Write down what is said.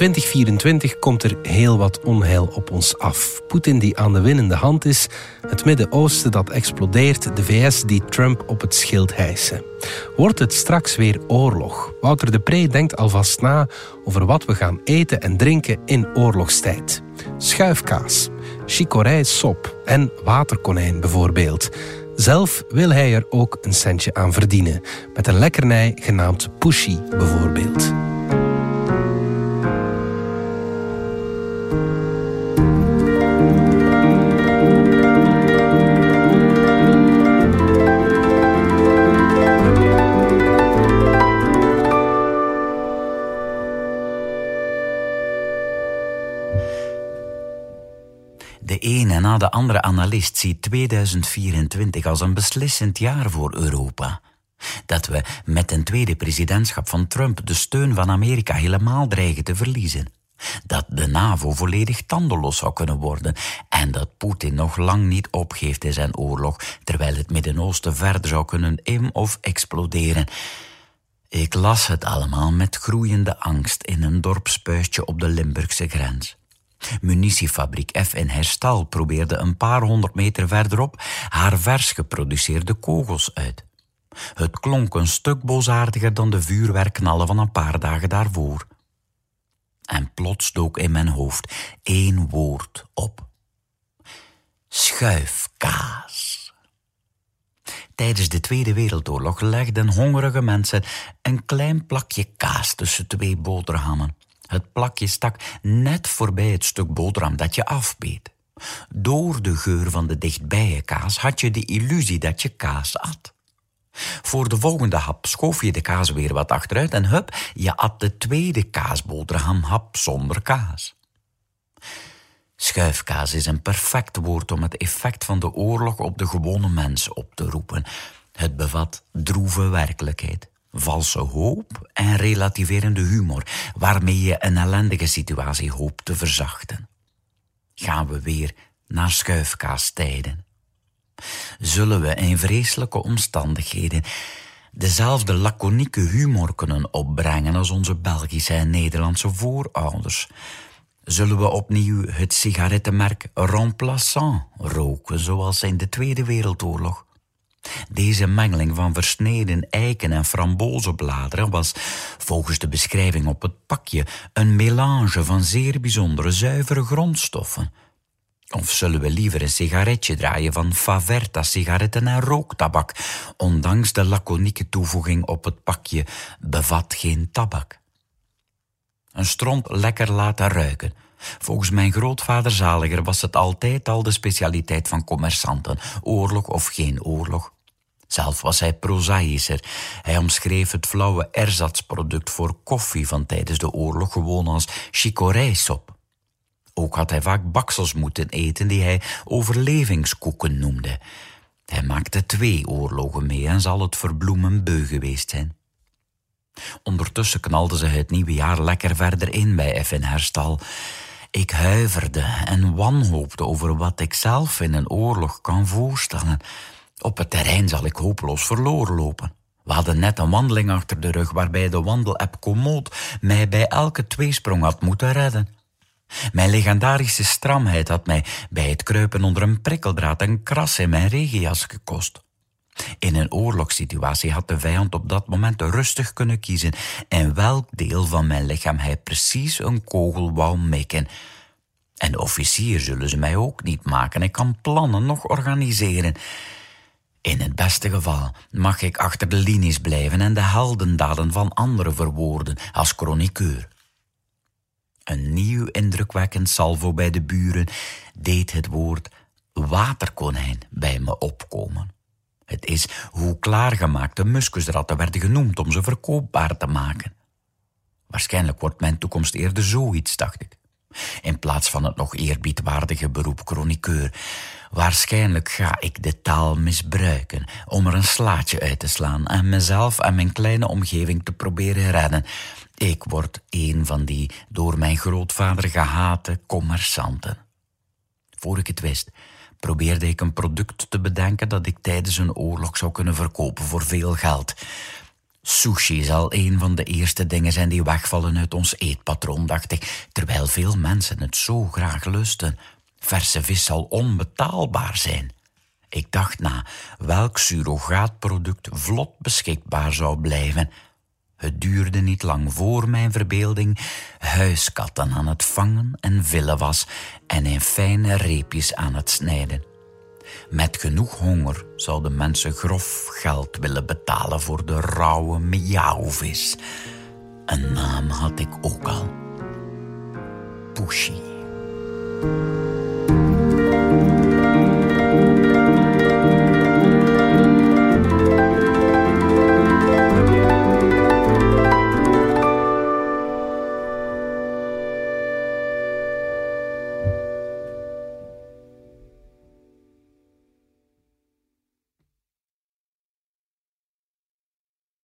2024 komt er heel wat onheil op ons af. Poetin die aan de winnende hand is, het Midden-Oosten dat explodeert, de VS die Trump op het schild hijsen. Wordt het straks weer oorlog? Wouter de Pre denkt alvast na over wat we gaan eten en drinken in oorlogstijd. Schuifkaas, chicorij sop en waterkonijn bijvoorbeeld. Zelf wil hij er ook een centje aan verdienen, met een lekkernij genaamd Pushy bijvoorbeeld. Na de andere analist ziet 2024 als een beslissend jaar voor Europa. Dat we met een tweede presidentschap van Trump de steun van Amerika helemaal dreigen te verliezen. Dat de NAVO volledig tandeloos zou kunnen worden en dat Poetin nog lang niet opgeeft in zijn oorlog, terwijl het Midden-Oosten verder zou kunnen im- of exploderen. Ik las het allemaal met groeiende angst in een dorpspuistje op de Limburgse grens. Munitiefabriek F in Herstal probeerde een paar honderd meter verderop haar vers geproduceerde kogels uit. Het klonk een stuk boosaardiger dan de vuurwerkknallen van een paar dagen daarvoor. En plots dook in mijn hoofd één woord op. Schuifkaas. Tijdens de Tweede Wereldoorlog legden hongerige mensen een klein plakje kaas tussen twee boterhammen. Het plakje stak net voorbij het stuk boterham dat je afbeet. Door de geur van de dichtbije kaas had je de illusie dat je kaas at. Voor de volgende hap schoof je de kaas weer wat achteruit en hup, je at de tweede kaasboterhamhap zonder kaas. Schuifkaas is een perfect woord om het effect van de oorlog op de gewone mens op te roepen. Het bevat droeve werkelijkheid valse hoop en relativerende humor, waarmee je een ellendige situatie hoopt te verzachten. Gaan we weer naar schuifkaastijden. Zullen we in vreselijke omstandigheden dezelfde laconieke humor kunnen opbrengen als onze Belgische en Nederlandse voorouders? Zullen we opnieuw het sigarettenmerk Remplaçant roken, zoals in de Tweede Wereldoorlog? Deze mengeling van versneden eiken en frambozenbladeren was, volgens de beschrijving op het pakje, een melange van zeer bijzondere zuivere grondstoffen. Of zullen we liever een sigaretje draaien van Faverta sigaretten en rooktabak, ondanks de laconieke toevoeging op het pakje bevat geen tabak? Een stront lekker laten ruiken. Volgens mijn grootvader Zaliger was het altijd al de specialiteit van commerçanten, oorlog of geen oorlog. Zelf was hij prozaïscher. Hij omschreef het flauwe erzatsproduct voor koffie van tijdens de oorlog gewoon als chicorijsop. Ook had hij vaak baksels moeten eten die hij overlevingskoeken noemde. Hij maakte twee oorlogen mee en zal het verbloemen beu geweest zijn. Ondertussen knalden ze het nieuwe jaar lekker verder in bij F Herstal. Ik huiverde en wanhoopte over wat ik zelf in een oorlog kan voorstellen. Op het terrein zal ik hopeloos verloren lopen. We hadden net een wandeling achter de rug waarbij de wandelapp Komoot mij bij elke tweesprong had moeten redden. Mijn legendarische stramheid had mij bij het kruipen onder een prikkeldraad een kras in mijn regenjas gekost. In een oorlogssituatie had de vijand op dat moment rustig kunnen kiezen in welk deel van mijn lichaam hij precies een kogel wou mikken. En officier zullen ze mij ook niet maken. Ik kan plannen nog organiseren. In het beste geval mag ik achter de linies blijven en de heldendaden van anderen verwoorden als chroniqueur. Een nieuw indrukwekkend salvo bij de buren deed het woord waterkonijn bij me opkomen. Het is hoe klaargemaakte muskusratten werden genoemd om ze verkoopbaar te maken. Waarschijnlijk wordt mijn toekomst eerder zoiets, dacht ik. In plaats van het nog eerbiedwaardige beroep chroniqueur. Waarschijnlijk ga ik de taal misbruiken om er een slaatje uit te slaan en mezelf en mijn kleine omgeving te proberen redden. Ik word een van die door mijn grootvader gehate commerçanten. Voor ik het wist, probeerde ik een product te bedenken dat ik tijdens een oorlog zou kunnen verkopen voor veel geld. Sushi zal een van de eerste dingen zijn die wegvallen uit ons eetpatroon, dacht ik, terwijl veel mensen het zo graag lusten. Verse vis zal onbetaalbaar zijn. Ik dacht na welk surrogaatproduct vlot beschikbaar zou blijven. Het duurde niet lang voor mijn verbeelding huiskatten aan het vangen en villen was en in fijne reepjes aan het snijden. Met genoeg honger zouden mensen grof geld willen betalen voor de rauwe miauwvis. Een naam had ik ook al. Pushy.